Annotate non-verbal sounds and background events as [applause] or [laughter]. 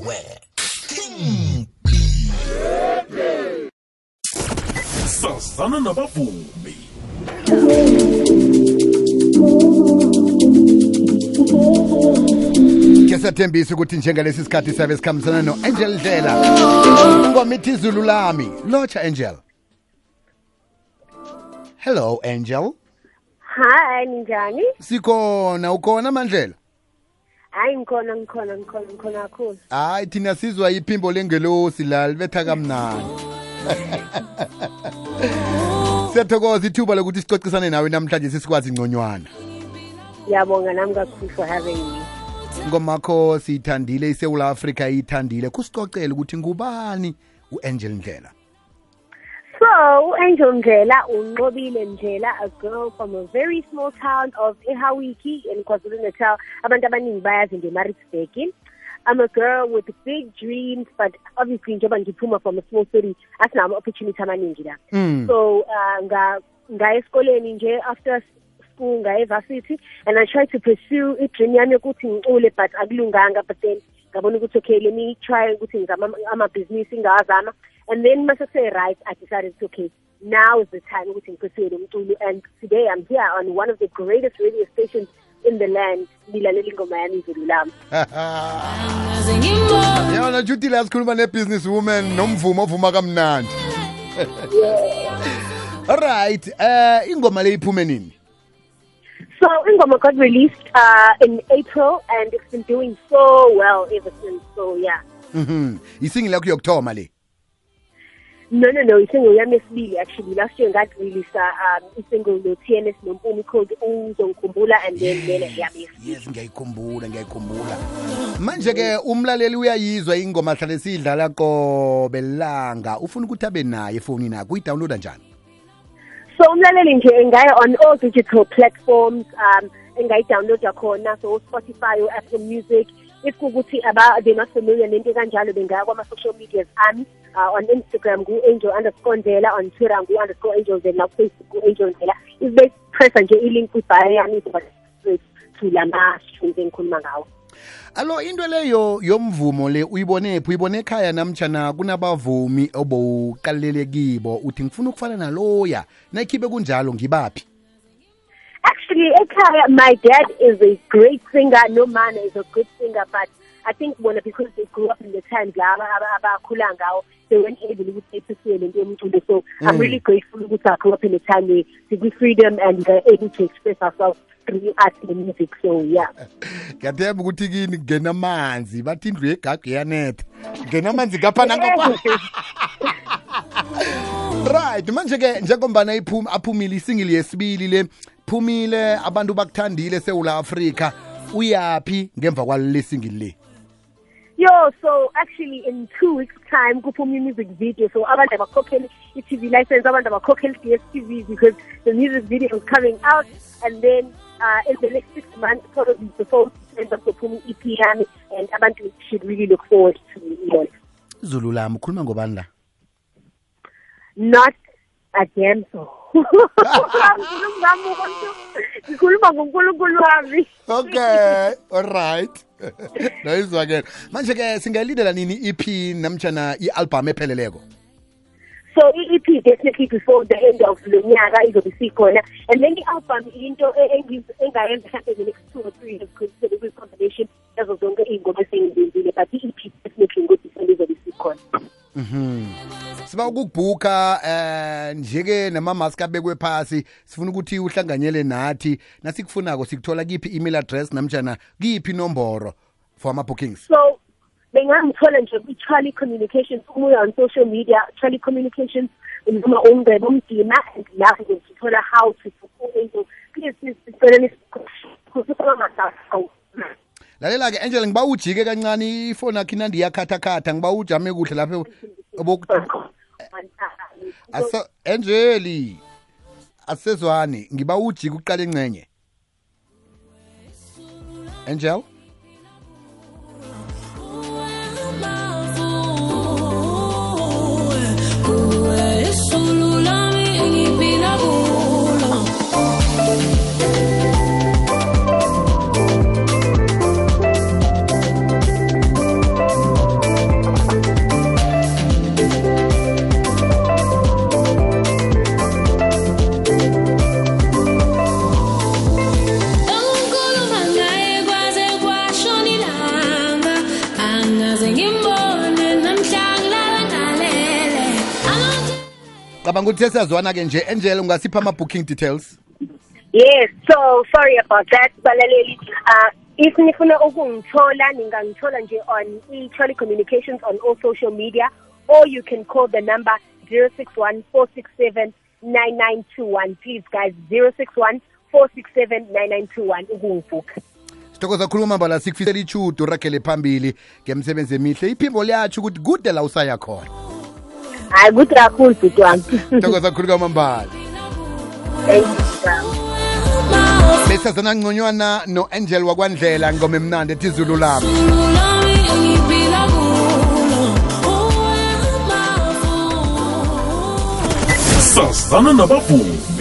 everywhere. sasana nabavumi ke ukuthi njengalesi sikhathi siyabe sikhambisana no-angel dela ingoma ithi izulu lami lotsha angel hello angel hi ninjani sikhona ukhona mandlela hayi ngikhona ngikhona ngikhona ngikhona kakhulu hayi thina sizwa iphimbo lengelosi la libetha kamnani [laughs] siyathokoza ithuba lokuthi sicocisane nawe namhlanje sisikwazi ngconywana yabonga nami kakhulu for having me ngomakho siyithandile isewula afrika iyithandile kusicocele ukuthi ngubani u-angel ndlela So, Angel Ndlela unqobile Ndlela, a girl from a very small town of Ehawiki in KwaZulu-Natal. Abantu abaningi bayazi ngeMaritzburg. I'm a girl with big dreams, but obviously njengoba ngiphuma from a small city, asina ama opportunity amaningi la. Mm. So, uh, nga nga esikoleni nje after school nga evarsity and I tried to pursue i dream yami ukuthi ngicule but akulunganga but then ngabona ukuthi okay let me try ukuthi ngizama ama business ngawazama And then must I say right, I decided it's okay. Now is the time we can proceed. Mtulu. And today I'm here on one of the greatest radio stations in the land, Milalelingomani Zululam. [laughs] Yeah, na Judy last khuluma ne business woman nomvumo ovuma kamnandi. [laughs] All right. Uh eh, ingoma le iphume nini? So Ingoma got released uh, in April and it's been doing so well ever since. So yeah. Mhm. Isingi lakho yokuthoma le. no no no isingle yami esibili actually last year ngadilisa um isingle no-t n s nompumi code uzongikhumbula and then lena yami ngiyayikhumbula ngiyayikhumbula manje-ke umlaleli uyayizwa ingoma hlale siyidlala qobelanga ufuna ukuthi abe naye efoni na kuyi-downloada njani so umlaleli nje engaye on all digital platforms um engayi-downloada khona so spotify o-apple music ikukuthi they not familiar nento kanjalo bengaya kwama-social medias ami uh, on instagram ku-angel underscore ndlela on twitter ngu-underscore angel ndlela nakufacebook ku-angel ndlela ibepressa nje ilink kwibhayo yami izobathula amashumi engikhuluma ngawo alo into leyo yomvumo le uyibone phi uyibone ekhaya namtshana kunabavumi obowuqalelele kibo uthi ngifuna ukufana naloya nayikhibe kunjalo ngibaphi Actually, ekhaya, my dad is a great singer. No man is a good singer, but I think bona because they grew up in the time laba abakhula ngawo they weren't able ukuthi bethisiwe lento yomculo so mm. I'm hmm. really grateful ukuthi I grew up in a time where we freedom and uh, able to express ourselves through art and music so yeah Ngiyathemba ukuthi kini ngena amanzi bathi indlu yegagu yanetha ngena amanzi kapha nangokwa [laughs] Right manje ke njengombana iphuma aphumile isingili yesibili le uphumile abantu bakuthandile sewula afrika uyaphi ngemva kwalesingili le yo so actually in two weeks time kuphuma i-music video so abantu abakhokheli i-tv license abantu abakhokheli i-dstv because the music video is coming out and then uh, in the next six months probably the before december kuzophuma i-ep yami and abantu should really look forward to yona izulu lami ukhuluma ngobani la not again so ngami umuntu ngikhuluma ngonkulunkulu wami okay alright [laughs] noyizwakela manje-ke singayilindela nini i-ep namjana i-album epheleleko so i-ep definitely before the end of lo nyaka izobe sikhona and then i-album into e-, engayenza mhlampe the-next two or three years because izobe kuyi-combination yazo zonke iy'ngoma esengizenzile but i-ep definitely ngo-december izobe sikhona mhm mm siba ukubhuka eh nje-ke namamaski abekwe phasi sifuna ukuthi uhlanganyele nathi nasikufunako sikuthola kiphi email address namjana kiphi inomboro for ama-bookings so bengangithola nje kwi-charlie communications umuya on social media charlie communications noma umndebe umdima and lapho ngizithola how to into please siceleni lalela-ke angela ngiba ujike kancane ifoni akho inandi yakhathakhatha ngiba ujame kuhle lapho aso enjeli asezwani ngiba ujike uqale ingcenye angel ngicabanga ukuthi sesiyazwana-ke nje angela ungasipha ama-booking details yes so sorry about that balaleli uh, if nifuna ukungithola ningangithola nje on i-tele communications on all social media or you can call the number 061 467 9921 please guys 061 467 9921 ukungibuka sithokoza khuluma mbala sikufisela ichudo uragele phambili ngemsebenzi emihle iphimbo liyatsho ukuthi kude la usaya khona hayi kuthi kakhulu bhuti wami [laughs] thokoza kakhulu kwamambala besazana ngconywana no-angel wakwandlela ngoma emnandi ethizulu lami sazana nabavumi